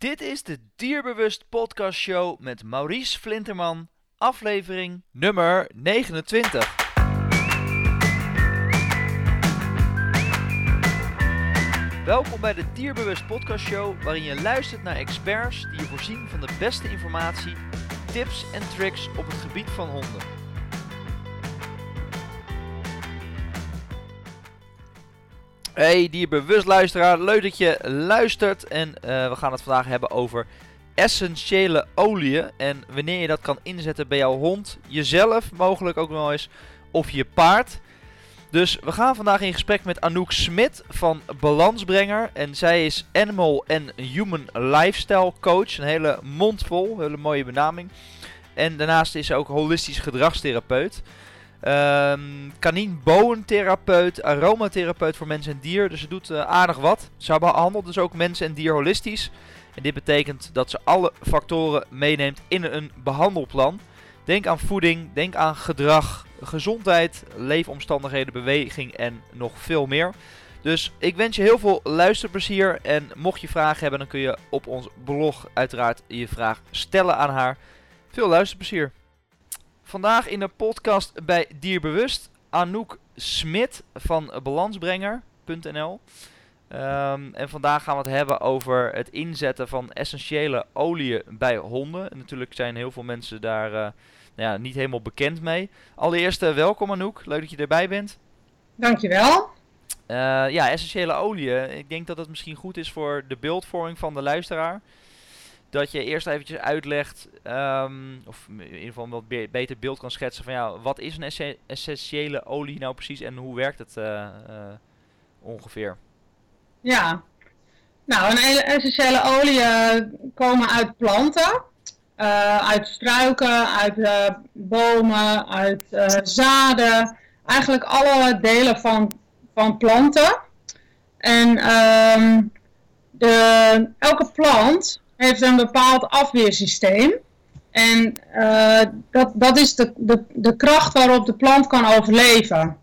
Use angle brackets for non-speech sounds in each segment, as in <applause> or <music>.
Dit is de Dierbewust Podcast Show met Maurice Flinterman, aflevering nummer 29. Welkom bij de Dierbewust Podcast Show, waarin je luistert naar experts die je voorzien van de beste informatie, tips en tricks op het gebied van honden. Hey dierbewust luisteraar, leuk dat je luistert en eh, we gaan het vandaag hebben over essentiële oliën en wanneer je dat kan inzetten bij jouw hond, jezelf mogelijk ook nog eens of je paard. Dus we gaan vandaag in gesprek met Anouk Smit van Balansbrenger. En zij is Animal en Human Lifestyle Coach. Een hele mondvol, hele mooie benaming. En daarnaast is ze ook holistisch gedragstherapeut. Um, aromatherapeut voor mens en dier. Dus ze doet uh, aardig wat. Ze behandelt dus ook mens en dier holistisch. En dit betekent dat ze alle factoren meeneemt in een behandelplan. Denk aan voeding, denk aan gedrag, gezondheid, leefomstandigheden, beweging en nog veel meer. Dus ik wens je heel veel luisterplezier. En mocht je vragen hebben, dan kun je op ons blog uiteraard je vraag stellen aan haar. Veel luisterplezier. Vandaag in de podcast bij Dierbewust Anouk Smit van balansbrenger.nl. Um, en vandaag gaan we het hebben over het inzetten van essentiële oliën bij honden. En natuurlijk zijn heel veel mensen daar uh, nou ja, niet helemaal bekend mee. Allereerst uh, welkom Anouk, leuk dat je erbij bent. Dankjewel. Uh, ja, essentiële oliën. Ik denk dat het misschien goed is voor de beeldvorming van de luisteraar dat je eerst eventjes uitlegt, um, of in ieder geval een wat be beter beeld kan schetsen van ja, wat is een essentiële olie nou precies en hoe werkt het uh, uh, ongeveer? Ja, nou een essentiële oliën komen uit planten, uit struiken, uit bomen, uit zaden, eigenlijk alle delen van, van planten. En um, de, elke plant heeft een bepaald afweersysteem. En uh, dat, dat is de, de, de kracht waarop de plant kan overleven.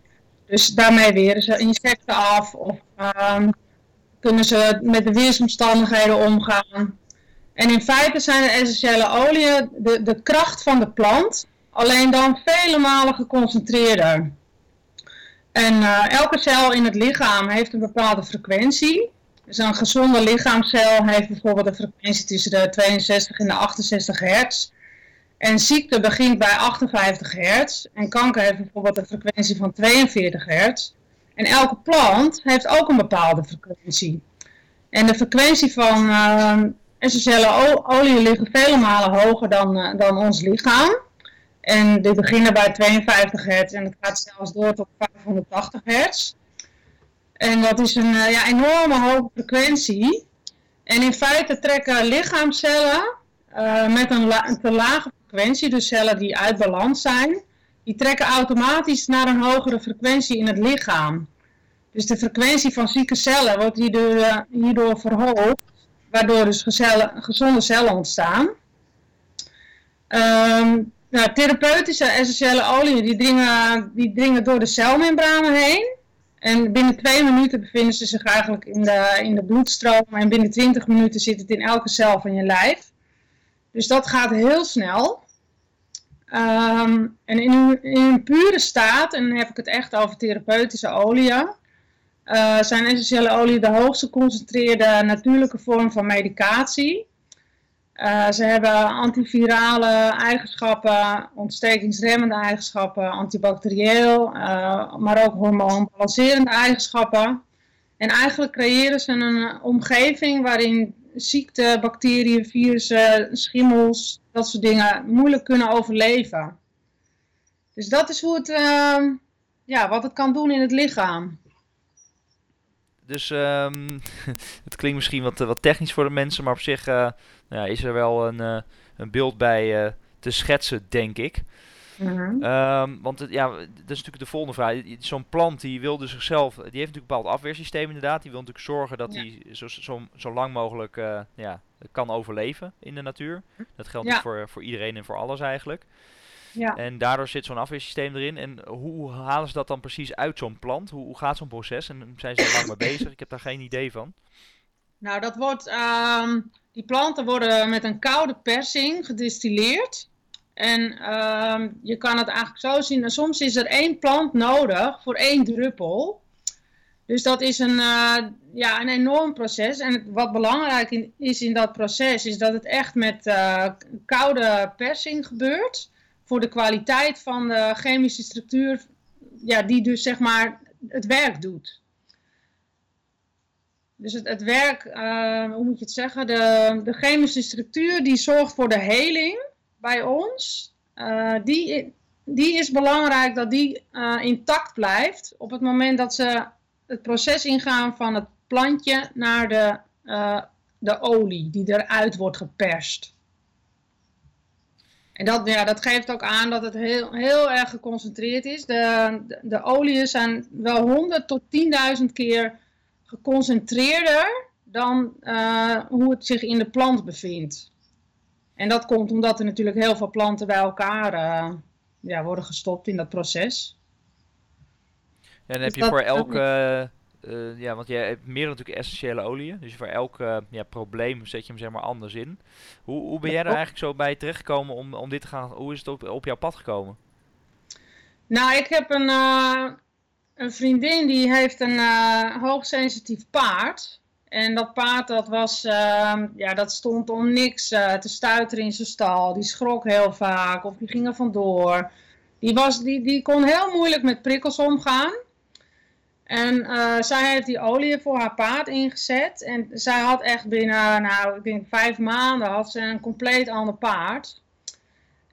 Dus daarmee weren ze insecten af of uh, kunnen ze met de weersomstandigheden omgaan. En in feite zijn de essentiële oliën de, de kracht van de plant, alleen dan vele malen geconcentreerder. En uh, elke cel in het lichaam heeft een bepaalde frequentie. Dus een gezonde lichaamcel heeft bijvoorbeeld een frequentie tussen de 62 en de 68 hertz. En ziekte begint bij 58 hertz. En kanker heeft bijvoorbeeld een frequentie van 42 hertz. En elke plant heeft ook een bepaalde frequentie. En de frequentie van uh, essentiële olie liggen vele malen hoger dan, uh, dan ons lichaam. En die beginnen bij 52 hertz en het gaat zelfs door tot 580 hertz. En dat is een uh, ja, enorme hoge frequentie. En in feite trekken lichaamcellen uh, met een, te lage frequentie, dus cellen die uit balans zijn, die trekken automatisch naar een hogere frequentie in het lichaam. Dus de frequentie van zieke cellen wordt hierdoor, uh, hierdoor verhoogd, waardoor dus gezonde cellen ontstaan. Um, nou, therapeutische essentiële oliën die dringen, die dringen door de celmembranen heen. En binnen twee minuten bevinden ze zich eigenlijk in de, in de bloedstroom. En binnen 20 minuten zit het in elke cel van je lijf. Dus dat gaat heel snel. Um, en in in een pure staat, en dan heb ik het echt over therapeutische oliën, uh, zijn essentiële oliën de hoogst geconcentreerde natuurlijke vorm van medicatie. Uh, ze hebben antivirale eigenschappen, ontstekingsremmende eigenschappen, antibacterieel, uh, maar ook hormoonbalancerende eigenschappen. En eigenlijk creëren ze een omgeving waarin ziekten, bacteriën, virussen, schimmels, dat soort dingen moeilijk kunnen overleven. Dus dat is hoe het, uh, ja, wat het kan doen in het lichaam. Dus um, <laughs> het klinkt misschien wat, wat technisch voor de mensen, maar op zich nou ja, is er wel een, uh, een beeld bij uh, te schetsen, denk ik. Mm -hmm. um, want het, ja, dat is natuurlijk de volgende vraag. Zo'n plant die wil dus zichzelf, die heeft natuurlijk een bepaald afweersysteem inderdaad. Die wil natuurlijk zorgen dat hij ja. zo, zo, zo, lang mogelijk ja, kan overleven in de natuur. Dat geldt ja. voor, voor iedereen en voor alles eigenlijk. Ja. En daardoor zit zo'n afweersysteem erin. En hoe halen ze dat dan precies uit zo'n plant? Hoe, hoe gaat zo'n proces? En zijn ze er lang mee <coughs> bezig? Ik heb daar geen idee van. Nou, dat wordt, ehm, die planten worden met een koude persing gedistilleerd. En ehm, je kan het eigenlijk zo zien, soms is er één plant nodig voor één druppel. Dus dat is een, uh, ja, een enorm proces. En wat belangrijk is in dat proces, is dat het echt met uh, koude persing gebeurt. Voor de kwaliteit van de chemische structuur, ja, die dus zeg maar het werk doet. Dus het, het werk, uh, hoe moet je het zeggen, de, de chemische structuur die zorgt voor de heling bij ons. die, die is belangrijk dat die intact blijft op het moment dat ze het proces ingaan van het plantje naar de, uh, de olie die eruit wordt geperst. En dat, ja, dat geeft ook aan dat het heel, heel erg geconcentreerd is. De, de, de oliën zijn wel 100 tot 10.000 keer geconcentreerder dan uh, hoe het zich in de plant bevindt. En dat komt omdat er natuurlijk heel veel planten bij elkaar uh, ja, worden gestopt in dat proces. En dan heb dus je voor elke, uh, ja, want jij hebt meer natuurlijk essentiële oliën. Dus voor elk uh, ja, probleem zet je hem zeg maar anders in. Hoe, hoe ben jij er eigenlijk zo bij terechtgekomen om, om dit te gaan, hoe is het op, op jouw pad gekomen? Nou, ik heb een, uh, een vriendin die heeft een hoogsensitief paard. En dat paard dat was, ehm, ja, dat stond om niks te stuiteren in zijn stal. Die schrok heel vaak of die ging er vandoor. Die, was, die, die kon heel moeilijk met prikkels omgaan. En uh, zij heeft die olie voor haar paard ingezet. En zij had echt binnen, nou, ik denk vijf maanden had ze een compleet ander paard.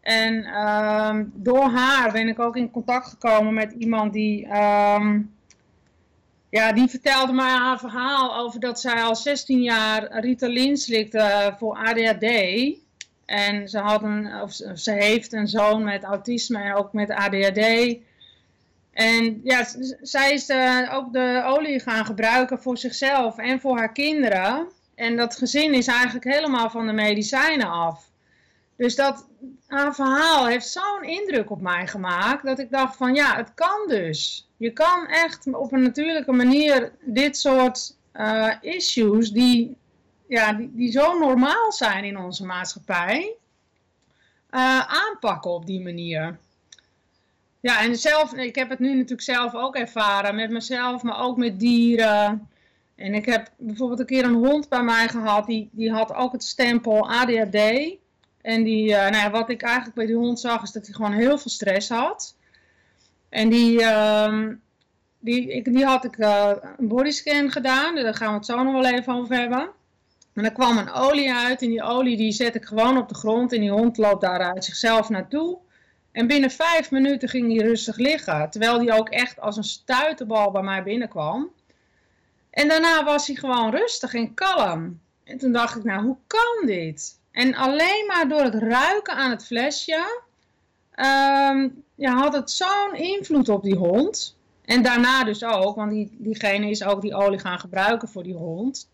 En uh, door haar ben ik ook in contact gekomen met iemand die, um, ja, die vertelde mij haar verhaal over dat zij al 16 jaar Ritalin slikte voor ADHD. En ze, had een, of ze heeft een zoon met autisme en ook met ADHD. En ja, zij is uh, ook de olie gaan gebruiken voor zichzelf en voor haar kinderen. En dat gezin is eigenlijk helemaal van de medicijnen af. Dus dat, haar verhaal heeft zo'n indruk op mij gemaakt dat ik dacht van ja, het kan dus. Je kan echt op een natuurlijke manier dit soort uh, issues die, ja, die, die zo normaal zijn in onze maatschappij, uh, aanpakken op die manier. Ja, en zelf, ik heb het nu natuurlijk zelf ook ervaren met mezelf, maar ook met dieren. En ik heb bijvoorbeeld een keer een hond bij mij gehad, die, die had ook het stempel ADHD. En die, uh, nou ja, wat ik eigenlijk bij die hond zag, is dat hij gewoon heel veel stress had. En die, uh, die, ik, die had ik uh, een bodyscan gedaan, daar gaan we het zo nog wel even over hebben. En er kwam een olie uit en die olie die zet ik gewoon op de grond en die hond loopt daaruit zichzelf naartoe. En binnen vijf minuten ging hij rustig liggen. Terwijl hij ook echt als een stuiterbal bij mij binnenkwam. En daarna was hij gewoon rustig en kalm. En toen dacht ik, nou, hoe kan dit? En alleen maar door het ruiken aan het flesje um, ja, had het zo'n invloed op die hond. En daarna dus ook, want die, diegene is ook die olie gaan gebruiken voor die hond.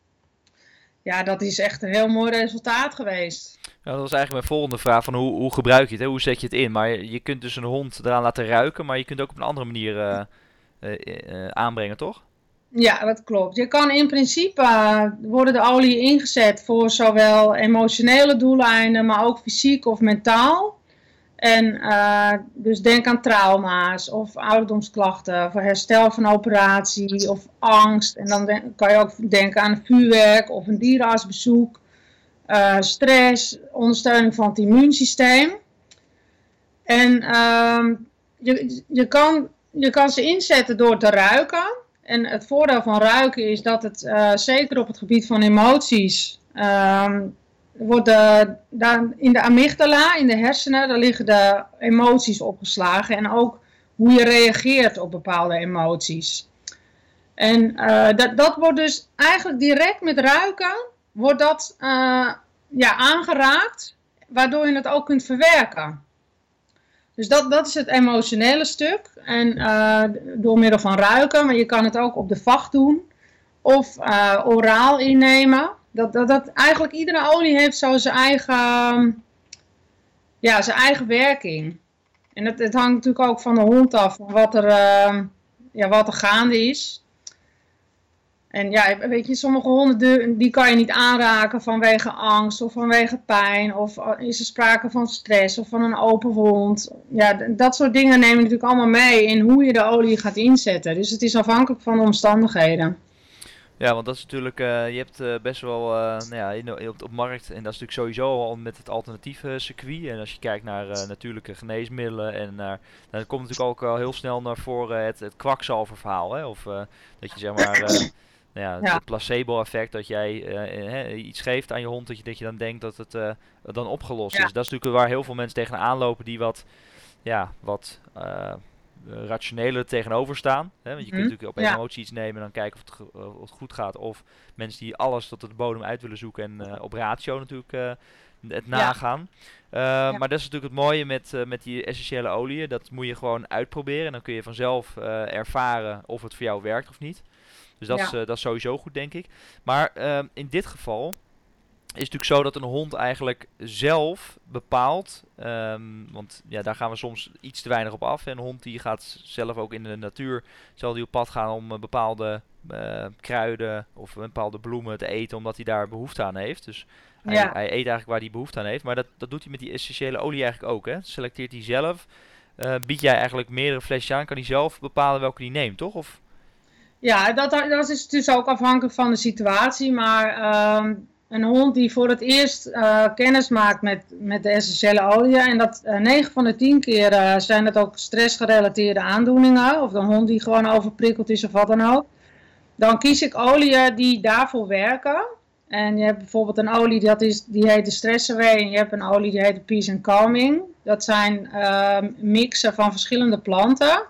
Ja, dat is echt een heel mooi resultaat geweest. Dat was eigenlijk mijn volgende vraag van hoe, hoe gebruik je het, hè? hoe zet je het in? Maar je, kunt dus een hond eraan laten ruiken, maar je kunt het ook op een andere manier uh, uh, uh, aanbrengen, toch? Ja, dat klopt. Je kan in principe, worden de olie ingezet voor zowel emotionele doeleinden, maar ook fysiek of mentaal. En dus denk aan trauma's of ouderdomsklachten, voor herstel van operatie of angst. En dan kan je ook denken aan vuurwerk of een dierenartsbezoek. Uh, stress, ondersteuning van het immuunsysteem. En uh, je, je, kan, je kan ze inzetten door te ruiken. En het voordeel van ruiken is dat het uh, zeker op het gebied van emoties ehm, wordt daar in de amygdala, in de hersenen, daar liggen de emoties opgeslagen en ook hoe je reageert op bepaalde emoties. En uh, dat, dat wordt dus eigenlijk direct met ruiken wordt dat uh, ja, aangeraakt, waardoor je het ook kunt verwerken. Dus dat, dat is het emotionele stuk. En uh, door middel van ruiken, maar je kan het ook op de vacht doen. Of uh, oraal innemen. Dat, dat, dat eigenlijk iedere olie heeft zo zijn eigen, ja, zijn eigen werking. En het, het hangt natuurlijk ook van de hond af, wat er, uh, ja, wat er gaande is. En ja, weet je, sommige honden die kan je niet aanraken vanwege angst of vanwege pijn. Of is er sprake van stress of van een open wond. Ja, dat soort dingen neem je natuurlijk allemaal mee in hoe je de olie gaat inzetten. Dus het is afhankelijk van de omstandigheden. Ja, want dat is natuurlijk, uh, je hebt uh, best wel, uh, nou ja, op, op markt, en dat is natuurlijk sowieso al met het alternatieve circuit. En als je kijkt naar natuurlijke geneesmiddelen, en naar, dan komt natuurlijk ook al heel snel naar voren het, het kwakzalververhaal. Hè? Of dat je zeg maar, nou ja, het placebo-effect, dat jij iets geeft aan je hond, dat je, dat je dan denkt dat het dan opgelost is. Dat is natuurlijk waar heel veel mensen tegenaan lopen die wat, ja, wat uh, rationeler tegenover staan. Hè? Want je kunt mhm. natuurlijk op emotie iets nemen en dan kijken of het, of het, goed gaat. Of mensen die alles tot de bodem uit willen zoeken en op ratio natuurlijk het nagaan. Ja. Maar dat is natuurlijk het mooie met, met die essentiële oliën. Dat moet je gewoon uitproberen. En dan kun je vanzelf ervaren of het voor jou werkt of niet. Dus dat, is, dat is sowieso goed, denk ik. Maar in dit geval is natuurlijk zo dat een hond eigenlijk zelf bepaalt. Ehm, want ja, daar gaan we soms iets te weinig op af. En een hond die gaat zelf ook in de natuur. Zal die op pad gaan om uh, bepaalde uh, kruiden of bepaalde bloemen te eten. Omdat hij daar behoefte aan heeft. Dus hij, hij, eet eigenlijk waar hij behoefte aan heeft. Maar dat, dat doet hij met die essentiële olie eigenlijk ook. Hè? Selecteert hij zelf. Uh, bied jij eigenlijk meerdere flesjes aan. Kan hij zelf bepalen welke hij neemt, toch? Of... Ja, dat, dat is dus ook afhankelijk van de situatie. Maar ehm, een hond die voor het eerst uh, kennis maakt met, met de essentiële olie. En dat uh, eh, 9 van de 10 keer uh, zijn het ook stressgerelateerde aandoeningen. Of een hond die gewoon overprikkeld is of wat dan ook. Dan kies ik oliën die daarvoor werken. En je hebt bijvoorbeeld een olie dat is, die heet de Stress Away. En je hebt een olie die heet de Peace and Calming. Dat zijn mixen van verschillende planten.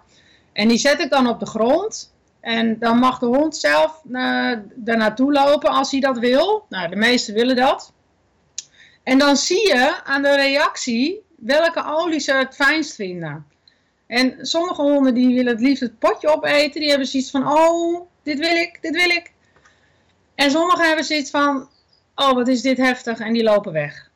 En die zet ik dan op de grond. En dan mag de hond zelf uh, daar naartoe lopen als hij dat wil. Nou, de meesten willen dat. En dan zie je aan de reactie welke olie ze het fijnst vinden. En sommige honden die willen het liefst het potje opeten. Die hebben zoiets van, oh, dit wil ik, dit wil ik. En sommigen hebben zoiets van, oh, wat is dit heftig. En die lopen weg.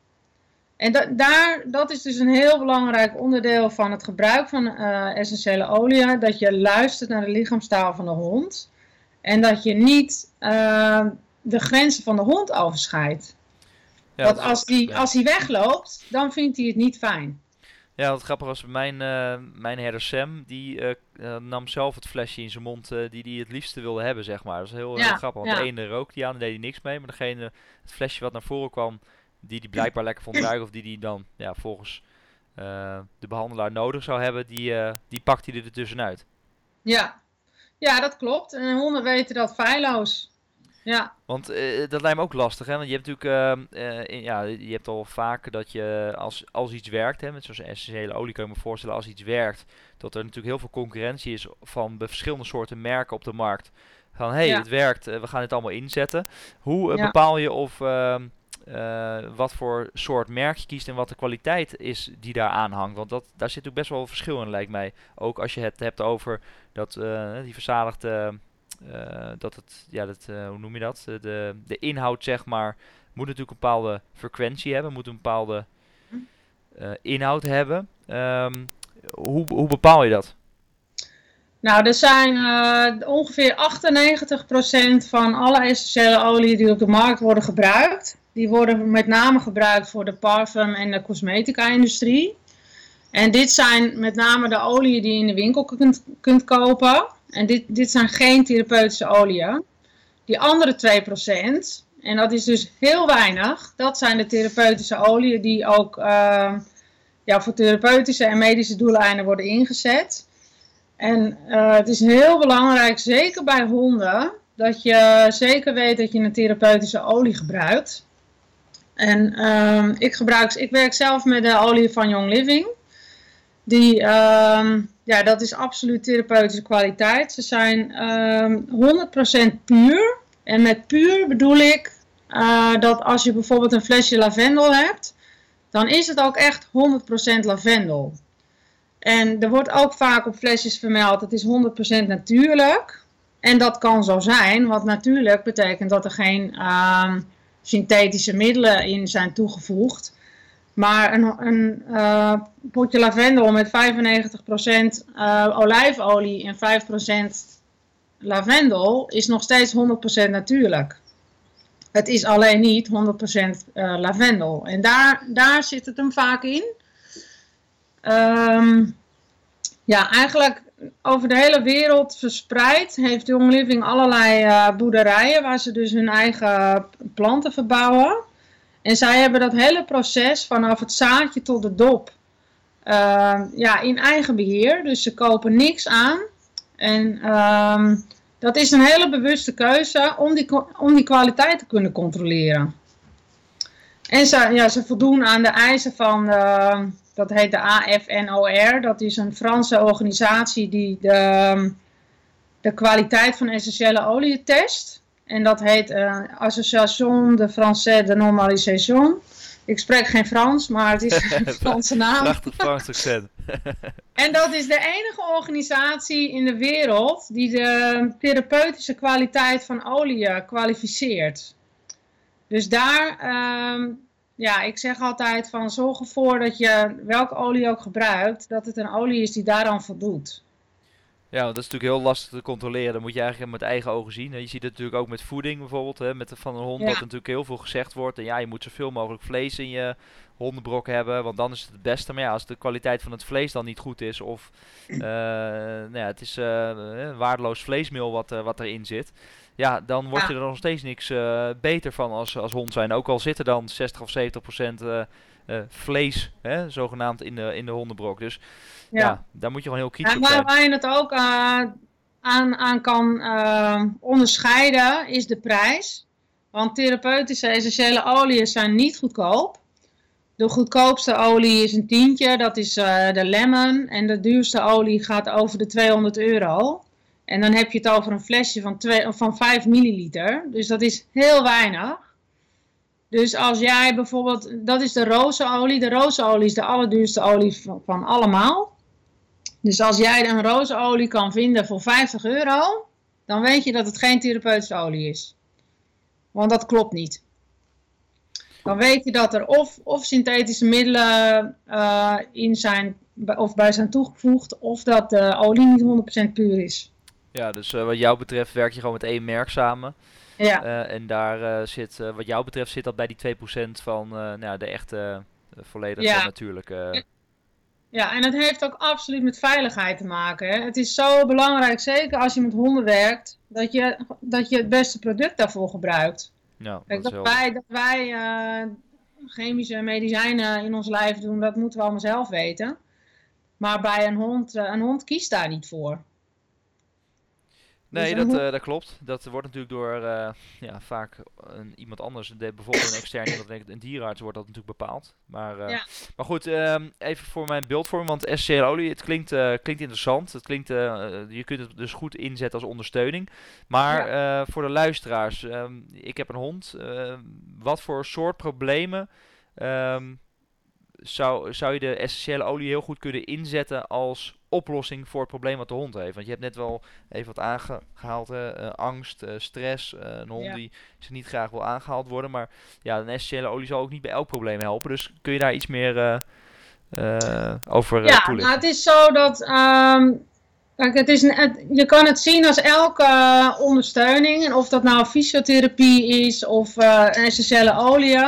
En da daar, dat is dus een heel belangrijk onderdeel van het gebruik van uh, essentiële olie. Dat je luistert naar de lichaamstaal van de hond. En dat je niet uh, de grenzen van de hond overschrijdt. Ja, Want als hij als die wegloopt, dan vindt hij het niet fijn. Ja, wat grappig was, mijn, uh, mijn herder Sam, die uh, nam zelf het flesje in zijn mond uh, die hij het liefste wilde hebben, zeg maar. Dat is heel, heel grappig, want ja. de ene rook die aan, deed hij niks mee. Maar degene, het flesje wat naar voren kwam, die die blijkbaar lekker vond ruiken of die die dan ja, volgens uh, de behandelaar nodig zou hebben, die, uh, die pakt hij er tussenuit. Ja. ja, dat klopt. En honden weten dat feilloos. Ja. Want uh, dat lijkt me ook lastig, hè? Want je hebt natuurlijk, in, ja, je hebt al vaak dat je als, als iets werkt, hè, met zo'n essentiële olie kan je me voorstellen, als iets werkt, dat er natuurlijk heel veel concurrentie is van verschillende soorten merken op de markt. Van hé, hey, het werkt, we gaan dit allemaal inzetten. Hoe bepaal je of ehm, uh, wat voor soort merk je kiest en wat de kwaliteit is die daar aanhangt. Want dat, daar zit ook best wel verschil in, lijkt mij. Ook als je het hebt over dat uh, die verzadigde, uh, dat het, ja, dat, hoe noem je dat? De, de inhoud, zeg maar, moet natuurlijk een bepaalde frequentie hebben, moet een bepaalde inhoud hebben. Um, hoe, hoe bepaal je dat? Nou, er zijn ongeveer 98% van alle essentiële oliën die op de markt worden gebruikt die worden met name gebruikt voor de parfum- en de cosmetica-industrie. En dit zijn met name de oliën die je in de winkel kunt, kunt kopen. En dit, dit zijn geen therapeutische oliën. Die andere 2%, en dat is dus heel weinig, dat zijn de therapeutische oliën die ook uh, ja, voor therapeutische en medische doeleinden worden ingezet. En uh, het is heel belangrijk, zeker bij honden, dat je zeker weet dat je een therapeutische olie gebruikt. En um, ik, gebruik, ik werk zelf met de olie van Young Living. Die, um, ja, dat is absoluut therapeutische kwaliteit. Ze zijn um, ehm, 100% puur. En met puur bedoel ik uh, dat als je bijvoorbeeld een flesje lavendel hebt, dan is het ook echt 100% lavendel. En er wordt ook vaak op flesjes vermeld, het is 100% natuurlijk. En dat kan zo zijn, want natuurlijk betekent dat er geen synthetische middelen in zijn toegevoegd. Maar een, een uh, potje lavendel met 95% uh, olijfolie en 5% lavendel is nog steeds 100% natuurlijk. Het is alleen niet 100% uh, lavendel. En daar, daar zit het hem vaak in. Um, ja, eigenlijk over de hele wereld verspreid heeft Young Living allerlei uh, boerderijen waar ze dus hun eigen planten verbouwen. En zij hebben dat hele proces vanaf het zaadje tot de dop uh, ja, in eigen beheer. Dus ze kopen niks aan. En um, dat is een hele bewuste keuze om die, om die kwaliteit te kunnen controleren. En ze, ja, ze voldoen aan de eisen van, uh, dat heet de AFNOR. Dat is een Franse organisatie die de, de kwaliteit van essentiële olie test. En dat heet uh, Association de Français de Normalisation. Ik spreek geen Frans, maar het is <laughs> een Franse <laughs> naam. Prachtig Frans accent. <laughs> en dat is de enige organisatie in de wereld die de therapeutische kwaliteit van olie kwalificeert. Dus daar, um, ja, ik zeg altijd van zorg ervoor dat je welke olie ook gebruikt, dat het een olie is die daaraan voldoet. Ja, dat is natuurlijk heel lastig te controleren. Dat moet je eigenlijk met eigen ogen zien. Je ziet het natuurlijk ook met voeding bijvoorbeeld. Hè, met de, van een hond ja. dat natuurlijk heel veel gezegd wordt. En ja, je moet zoveel mogelijk vlees in je hondenbrok hebben. Want dan is het het beste. Maar ja, als de kwaliteit van het vlees dan niet goed is. Of uh, <clears throat> nou ja, het is uh, waardeloos vleesmeel wat, uh, wat erin zit. Ja, dan word je er nog steeds niks beter van als, als hond zijn. Ook al zit er dan 60 of 70 procent vlees, hè, zogenaamd, in de, in de hondenbrok. Dus ja. ja, daar moet je gewoon heel kritisch op zijn. Waar je het ook uh, aan, aan kan uh, onderscheiden is de prijs. Want therapeutische essentiële oliën zijn niet goedkoop. De goedkoopste olie is een tientje, dat is uh, de lemon. En de duurste olie gaat over de 200 euro. En dan heb je het over een flesje van, twee, van 5 milliliter. Dus dat is heel weinig. Dus als jij bijvoorbeeld, dat is de rozenolie. De rozenolie is de allerduurste olie van, allemaal. Dus als jij een rozenolie kan vinden voor 50 euro, dan weet je dat het geen therapeutische olie is. Want dat klopt niet. Dan weet je dat er of, of synthetische middelen uh, in zijn, of bij zijn toegevoegd, of dat de olie niet 100% puur is. Ja, dus uh, wat jou betreft werk je gewoon met één merk samen. Ja. Uh, en daar zit, wat jou betreft, zit dat bij die 2% van nou, de echte volledig ja. natuurlijke. Ja, en het heeft ook absoluut met veiligheid te maken. Hè. Het is zo belangrijk, zeker als je met honden werkt, dat je, dat je het beste product daarvoor gebruikt. Ja, Kijk, dat, dat, wij, dat wij chemische medicijnen in ons lijf doen, dat moeten we allemaal zelf weten. Maar bij een hond, een hond kiest daar niet voor. Nee, dat, uh, dat klopt. Dat wordt natuurlijk door uh, ja, vaak een, iemand anders, de, bijvoorbeeld een externe, iemand, een dierenarts, wordt dat natuurlijk bepaald. Maar, uh, ja. maar goed, um, even voor mijn beeldvorming, want essentiële olie, het klinkt, klinkt interessant. Het klinkt, je kunt het dus goed inzetten als ondersteuning. Maar ja. voor de luisteraars, um, ik heb een hond. Ehm, wat voor soort problemen zou, zou je de essentiële olie heel goed kunnen inzetten als oplossing voor het probleem wat de hond heeft. Want je hebt net wel even wat aangehaald, hè? Uh, angst, uh, stress, uh, een hond Ja. die ze niet graag wil aangehaald worden. Maar ja, een essentiële olie zal ook niet bij elk probleem helpen. Dus kun je daar iets meer eh, eh, over eh, Ja, toelichten? nou, het is zo dat. ehm, kijk, het is, een- het- je kan het zien als elke eh, ondersteuning. En of dat nou fysiotherapie is of eh, een essentiële olie.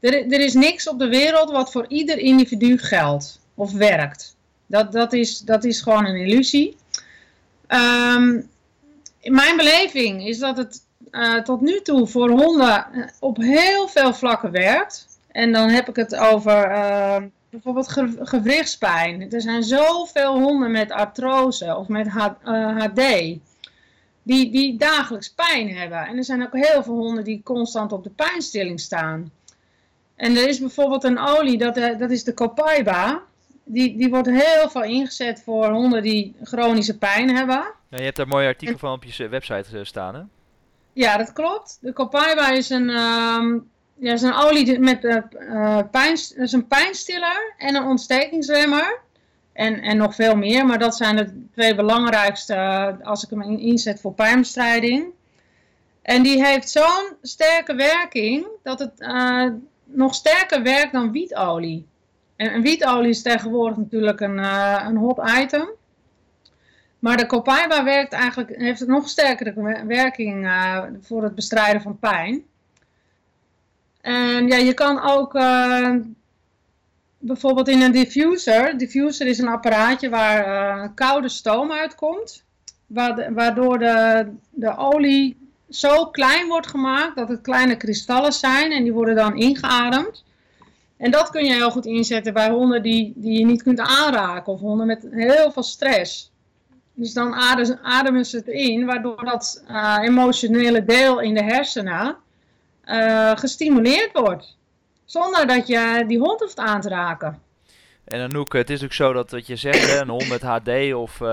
Er, er is niks op de wereld wat voor ieder individu geldt of werkt. Dat, dat, is, dat is gewoon een illusie. Ehm, in mijn beleving is dat het eh, tot nu toe voor honden eh, op heel veel vlakken werkt. En dan heb ik het over eh, bijvoorbeeld ge- gewrichtspijn. Er zijn zoveel honden met artrose of met H- eh, HD die, die dagelijks pijn hebben. En er zijn ook heel veel honden die constant op de pijnstilling staan. En er is bijvoorbeeld een olie, dat, eh, dat is de Copaiba. Die, die wordt heel veel ingezet voor honden die chronische pijn hebben. Ja, je hebt daar een mooi artikel van op je website eh, staan, hè? Ja, dat klopt. De Copaiba is een, ehm, ja, is een olie met eh pijn, is een pijnstiller en een ontstekingsremmer. En, en nog veel meer, maar dat zijn de twee belangrijkste als ik hem in- inzet voor pijnbestrijding. En die heeft zo'n sterke werking dat het nog sterker werkt dan wietolie. En, en wietolie is tegenwoordig natuurlijk een, eh, een hot item. Maar de copaiba werkt eigenlijk, heeft een nog sterkere werking uh, voor het bestrijden van pijn. En ja, je kan ook uh, bijvoorbeeld in een diffuser. Diffuser is een apparaatje waar uh, koude stoom uitkomt. Waardoor de, de olie zo klein wordt gemaakt dat het kleine kristallen zijn en die worden dan ingeademd. En dat kun je heel goed inzetten bij honden die, die je niet kunt aanraken of honden met heel veel stress. Dus dan ademen ze het in, waardoor dat uh, emotionele deel in de hersenen uh, gestimuleerd wordt. Zonder dat je die hond hoeft aan te raken. En Anouk, het is ook zo dat wat je zegt, een hond met HD of uh,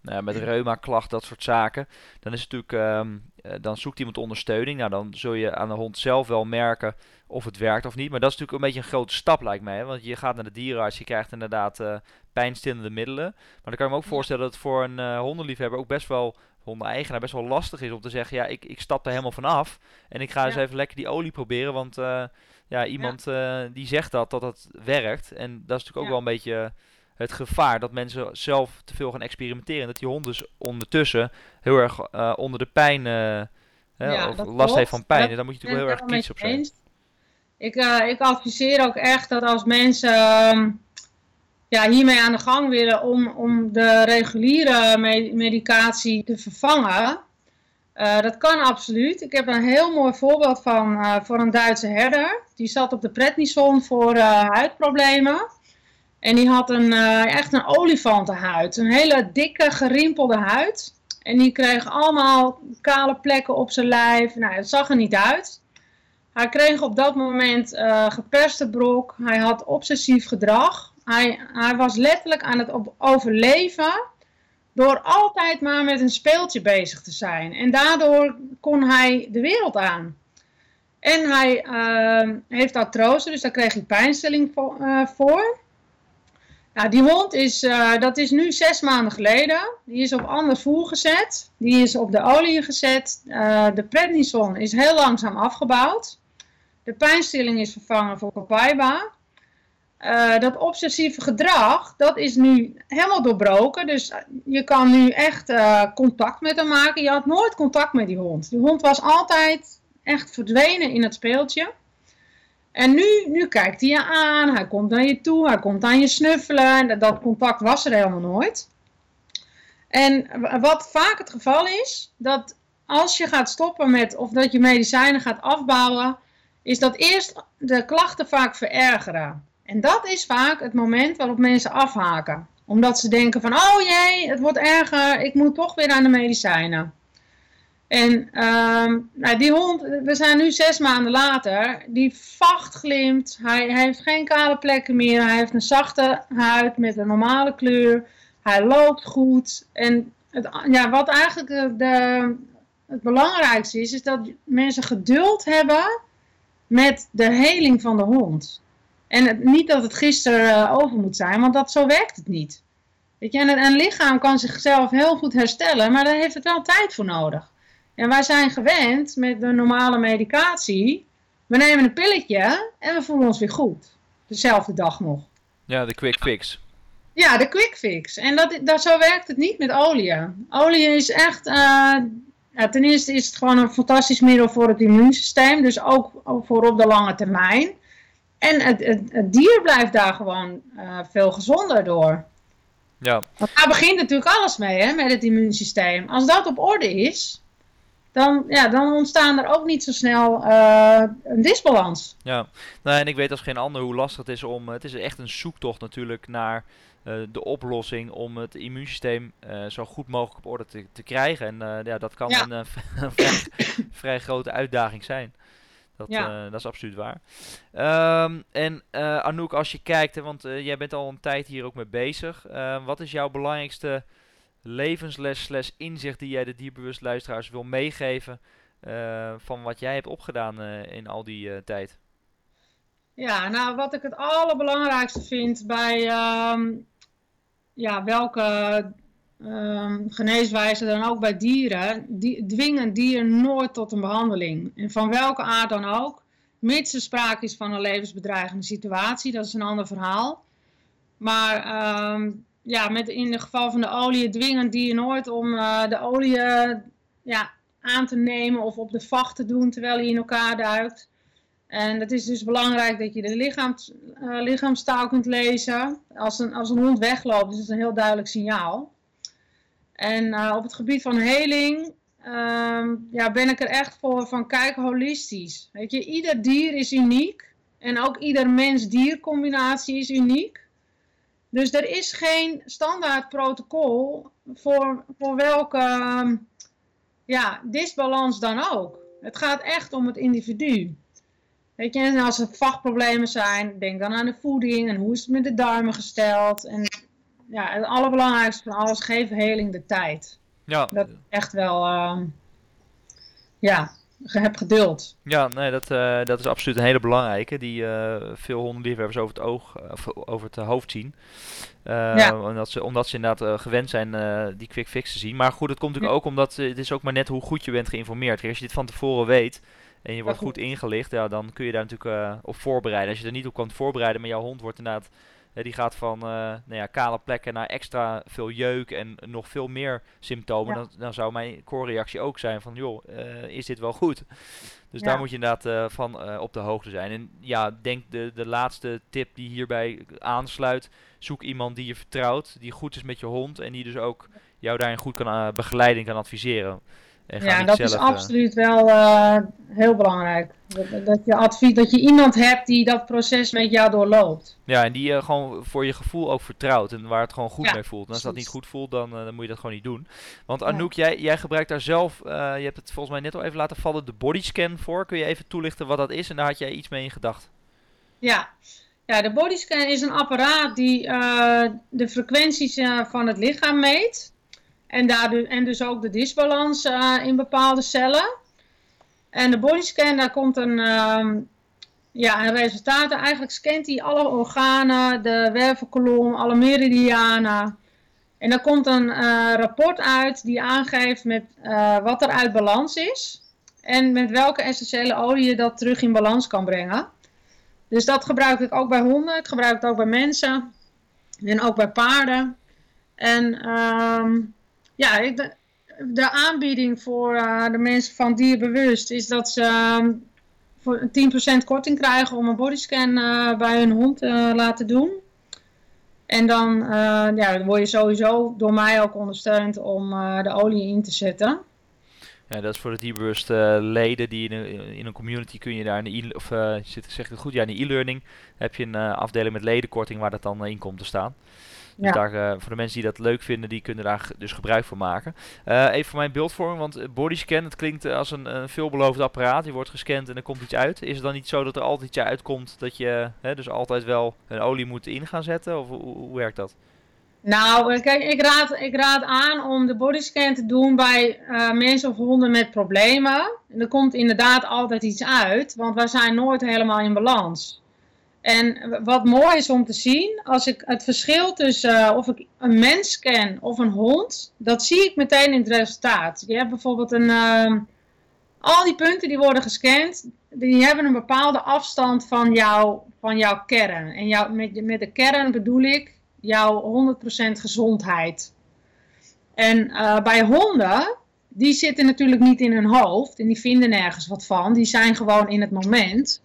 nou, met reuma-klacht, dat soort zaken. Dan is het natuurlijk, um, dan zoekt iemand ondersteuning. Nou, dan zul je aan de hond zelf wel merken of het werkt of niet. Maar dat is natuurlijk een beetje een grote stap, lijkt mij. Hè? Want je gaat naar de dierenarts, je krijgt inderdaad uh, pijnstillende middelen. Maar dan kan je me ook voorstellen dat het voor een uh, hondenliefhebber ook best wel, hondeneigenaar, best wel lastig is om te zeggen, ja, ik, ik stap er helemaal vanaf. En ik ga eens even lekker die olie proberen, want uh, ja, iemand die zegt dat, dat dat werkt. En dat is natuurlijk ook wel een beetje het gevaar dat mensen zelf te veel gaan experimenteren. Dat die hond dus ondertussen heel erg onder de pijn... Of last heeft van pijn. en daar moet je natuurlijk heel erg kritisch op zijn. Ik, ik adviseer ook echt dat als mensen uh, ja, hiermee aan de gang willen om, om de reguliere medicatie te vervangen, uh, dat kan absoluut. Ik heb een heel mooi voorbeeld van uh, voor een Duitse herder. Die zat op de prednison voor huidproblemen. En die had een, echt een olifantenhuid. Een hele dikke, gerimpelde huid. En die kreeg allemaal kale plekken op zijn lijf. Nou, het zag er niet uit. Hij kreeg op dat moment geperste brok. Hij had obsessief gedrag. Hij, hij was letterlijk aan het overleven door altijd maar met een speeltje bezig te zijn. En daardoor kon hij de wereld aan. En hij uh, heeft artrose, dus daar kreeg hij pijnstilling voor. Uh, voor. Nou, die hond is, uh, dat is nu zes maanden geleden. Die is op ander voer gezet. Die is op de olie gezet. de prednison is heel langzaam afgebouwd. De pijnstilling is vervangen voor copaiba. Uh, dat obsessieve gedrag, dat is nu helemaal doorbroken. Dus je kan nu echt uh, contact met hem maken. Je had nooit contact met die hond. Die hond was altijd echt verdwenen in het speeltje. En nu, nu kijkt hij je aan, hij komt naar je toe, hij komt aan je snuffelen. En dat contact was er helemaal nooit. En wat vaak het geval is, dat als je gaat stoppen met, of dat je medicijnen gaat afbouwen, is dat eerst de klachten vaak verergeren. En dat is vaak het moment waarop mensen afhaken. Omdat ze denken van, oh jee, het wordt erger, ik moet toch weer aan de medicijnen. En uh, nou, die hond, we zijn nu zes maanden later, die vacht glimt, hij, hij, heeft geen kale plekken meer, hij heeft een zachte huid met een normale kleur, hij loopt goed. En ja, wat eigenlijk de, het belangrijkste is, is dat mensen geduld hebben met de heling van de hond. En het, niet dat het gisteren uh, over moet zijn, want dat, zo werkt het niet. Weet je, en een lichaam kan zichzelf heel goed herstellen, maar daar heeft het wel tijd voor nodig. En wij zijn gewend met de normale medicatie. We nemen een pilletje en we voelen ons weer goed. Dezelfde dag nog. Ja, de quick fix. Ja, de quick fix. En dat, dat, zo werkt het niet met olie. Olie is echt, uh, ja, ten eerste is het gewoon een fantastisch middel voor het immuunsysteem, dus ook, voor op de lange termijn. En het, het, het dier blijft daar gewoon uh, veel gezonder door. Ja. Want daar begint natuurlijk alles mee, hè, met het immuunsysteem. Als dat op orde is, dan, ja, dan ontstaan er ook niet zo snel uh, een disbalans. Ja, nou, en ik weet als geen ander hoe lastig het is om... Het is echt een zoektocht natuurlijk naar uh, de oplossing om het immuunsysteem uh, zo goed mogelijk op orde te, te krijgen. En ja, dat kan ja. een, <laughs> een vrij, vrij, grote uitdaging zijn. Dat, ja. dat is absoluut waar. Um, en Anouk, als je kijkt, hè, want jij bent al een tijd hier ook mee bezig. wat is jouw belangrijkste levensles slash inzicht die jij de dierbewust luisteraars wil meegeven van wat jij hebt opgedaan in al die tijd? Ja, nou wat ik het allerbelangrijkste vind bij um, ja, welke um, geneeswijze dan ook bij dieren, die, dwingen dieren nooit tot een behandeling. En van welke aard dan ook, mits er sprake is van een levensbedreigende situatie, dat is een ander verhaal. Maar um, ja, met in het geval van de olie dwingen die je nooit om de olie ja, aan te nemen of op de vacht te doen terwijl hij in elkaar duikt. En het is dus belangrijk dat je de uh, lichaamstaal kunt lezen. Als een, als een hond wegloopt, is het een heel duidelijk signaal. En uh, op het gebied van heling ehm, ja, ben ik er echt voor van kijk holistisch. Weet je, ieder dier is uniek. En ook ieder mens-dier combinatie is uniek. Dus er is geen standaard protocol voor, voor welke ehm, ja, disbalans dan ook. Het gaat echt om het individu. Weet je, en als er vachtproblemen zijn, denk dan aan de voeding en hoe is het met de darmen gesteld. En ja, het allerbelangrijkste van alles, geef heling de tijd. Ja. Dat echt wel, uh, ja, heb geduld. Ja, nee, dat, uh, dat is absoluut een hele belangrijke, die uh, veel hondenliefhebbers over het oog, uh, over het hoofd zien. Ja. omdat, ze, omdat ze inderdaad gewend zijn die quick fix te zien. Maar goed, het komt natuurlijk ook omdat het is ook maar net hoe goed je bent geïnformeerd. Als je dit van tevoren weet, en je wordt goed ingelicht, ja, dan kun je daar natuurlijk uh, op voorbereiden. Als je er niet op kan voorbereiden, maar jouw hond wordt inderdaad, die gaat van uh, nou ja, kale plekken naar extra veel jeuk en nog veel meer symptomen. Dan, dan, zou mijn core-reactie ook zijn van, joh, is dit wel goed? Dus daar moet je inderdaad van op de hoogte zijn. En ja, denk de, de laatste tip die hierbij aansluit, zoek iemand die je vertrouwt, die goed is met je hond en die dus ook jou daarin goed kan begeleiden kan adviseren ja, dat is eh, absoluut wel uh, heel belangrijk. Dat, dat, je advies, dat je iemand hebt die dat proces met jou doorloopt. Ja, en die je uh, gewoon voor je gevoel ook vertrouwt en waar het gewoon goed ja, mee voelt. En als dat niet goed voelt, dan, dan moet je dat gewoon niet doen. Want Anouk, jij, jij gebruikt daar zelf, je hebt het volgens mij net al even laten vallen, de bodyscan voor. Kun je even toelichten wat dat is? En daar had jij iets mee in gedacht. Ja, ja de bodyscan is een apparaat die de frequenties van het lichaam meet. En, daardoor, en dus ook de disbalans uh, in bepaalde cellen. En de bodyscan, daar komt een, uh, ja, een resultaat. Eigenlijk scant hij alle organen, de wervelkolom, alle meridianen. En daar komt een uh, rapport uit die aangeeft met, uh, wat er uit balans is. En met welke essentiële olie je dat terug in balans kan brengen. Dus dat gebruik ik ook bij honden. Ik gebruik het ook bij mensen. En ook bij paarden. En... Ehm, ja, de, de aanbieding voor uh, de mensen van Dierbewust is dat ze uh, voor 10% korting krijgen om een bodyscan uh, bij hun hond te laten doen. En dan, ja, dan word je sowieso door mij ook ondersteund om de olie in te zetten. Ja, dat is voor de dierbewust uh, leden die in een, in een community kun je daar in de e of uh, zit, zeg ik het goed, ja, in e-learning heb je een afdeling met ledenkorting waar dat dan in komt te staan. Dus daar, uh, voor de mensen die dat leuk vinden, die kunnen daar dus gebruik van maken. Uh, even voor mijn beeldvorming, want bodyscan, het klinkt als een, een, veelbelovend apparaat. Je wordt gescand en er komt iets uit. Is het dan niet zo dat er altijd iets uitkomt dat je hè, dus altijd wel een olie moet in gaan zetten? Of hoe, hoe werkt dat? Nou, kijk, ik raad, ik raad aan om de bodyscan te doen bij uh, mensen of honden met problemen. En er komt inderdaad altijd iets uit, want wij zijn nooit helemaal in balans. En wat mooi is om te zien, als ik het verschil tussen uh, of ik een mens ken of een hond, dat zie ik meteen in het resultaat. Je hebt bijvoorbeeld een, uh, al die punten die worden gescand, die hebben een bepaalde afstand van, jou, van jouw kern. En jou, met, met de kern bedoel ik jouw 100% gezondheid. En uh, bij honden, die zitten natuurlijk niet in hun hoofd en die vinden nergens wat van. Die zijn gewoon in het moment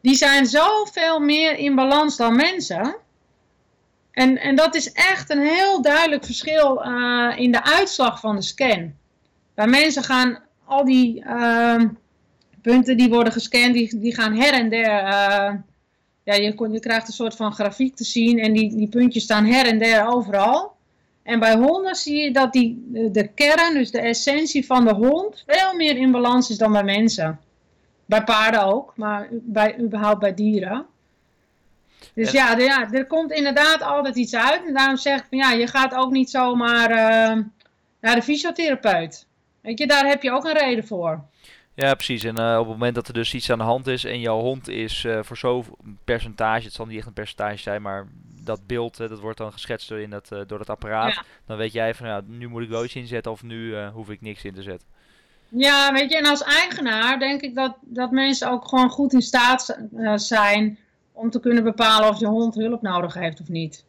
die zijn zoveel meer in balans dan mensen. En, en dat is echt een heel duidelijk verschil uh, in de uitslag van de scan. Bij mensen gaan al die uh, punten die worden gescand, die, die gaan her en der. Uh, ja, je, je krijgt een soort van grafiek te zien en die, die puntjes staan her en der overal. En bij honden zie je dat die, de kern, dus de essentie van de hond, veel meer in balans is dan bij mensen. Bij paarden ook, maar bij, überhaupt bij dieren. Dus ja, ja, er komt inderdaad altijd iets uit. En daarom zeg ik van ja, je gaat ook niet zomaar uh, naar de fysiotherapeut. Weet je, daar heb je ook een reden voor. Ja, precies. En uh, op het moment dat er dus iets aan de hand is en jouw hond is uh, voor zo'n percentage, het zal niet echt een percentage zijn, maar dat beeld, dat wordt dan geschetst door, in dat, door dat apparaat. Dan weet jij van ja, nu moet ik wel iets inzetten of nu hoef ik niks in te zetten. Ja, weet je, en als eigenaar denk ik dat, dat mensen ook gewoon goed in staat uh, zijn om te kunnen bepalen of je hond hulp nodig heeft of niet.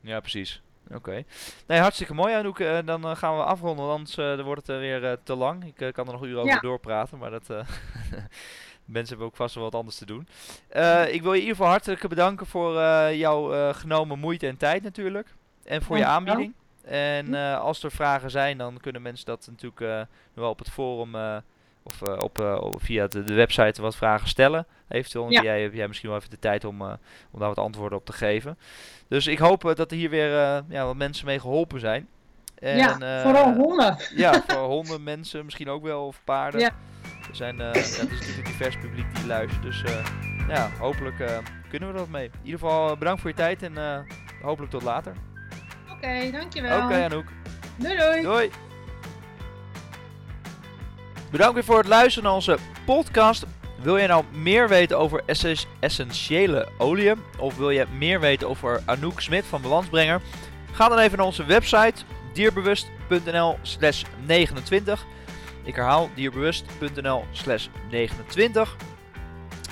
Ja, precies. Oké. Nee, hartstikke mooi Anouk. Uh, dan gaan we afronden, want anders wordt het weer te lang. Ik kan er nog uren over doorpraten, maar dat... <laughs> mensen hebben ook vast wel wat anders te doen. ik wil je in ieder geval hartelijk bedanken voor jouw genomen moeite en tijd natuurlijk. En voor je aanbieding. En hm. als er vragen zijn, dan kunnen mensen dat natuurlijk uh, wel op het forum of op, via de, de, website wat vragen stellen. Eventueel ja. jij, jij misschien wel even de tijd om, om daar wat antwoorden op te geven. Dus ik hoop dat er hier weer ja, wat mensen mee geholpen zijn. En, <laughs> ja, vooral honden. Ja, voor honden, mensen misschien ook wel, of paarden. Ja. Er zijn, ja, het is natuurlijk een divers publiek die luistert. Dus ja, hopelijk kunnen we dat mee. In ieder geval bedankt voor je tijd en hopelijk tot later. Oké, dankjewel. Oké, Anouk. Doei doei. Doei. Bedankt weer voor het luisteren naar onze podcast. Wil je nou meer weten over essentiële oliën? Of wil je meer weten over Anouk Smit van Balansbrenger? Ga dan even naar onze website dierbewust.nl slash 29. Ik herhaal dierbewust.nl slash 29.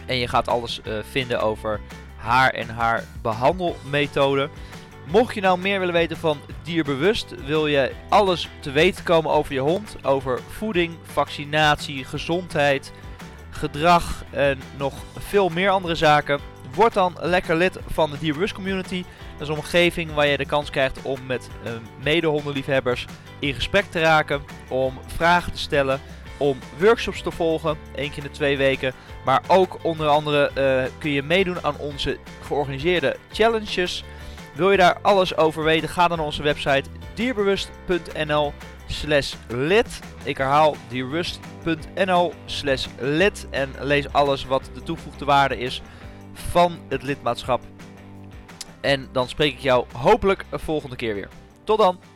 En je gaat alles uh, vinden over haar en haar behandelmethode. Mocht je nou meer willen weten van dierbewust, wil je alles te weten komen over je hond, over voeding, vaccinatie, gezondheid, gedrag en nog veel meer andere zaken, word dan lekker lid van de Dierbewust Community. Dat is een omgeving waar je de kans krijgt om met uh, medehondenliefhebbers in gesprek te raken, om vragen te stellen, om workshops te volgen, één keer in de twee weken. Maar ook onder andere uh, kun je meedoen aan onze georganiseerde challenges. Wil je daar alles over weten? Ga dan naar onze website dierbewust.nl slash lid. Ik herhaal dierbewust.nl slash lid. En lees alles wat de toegevoegde waarde is van het lidmaatschap. En dan spreek ik jou hopelijk een volgende keer weer. Tot dan!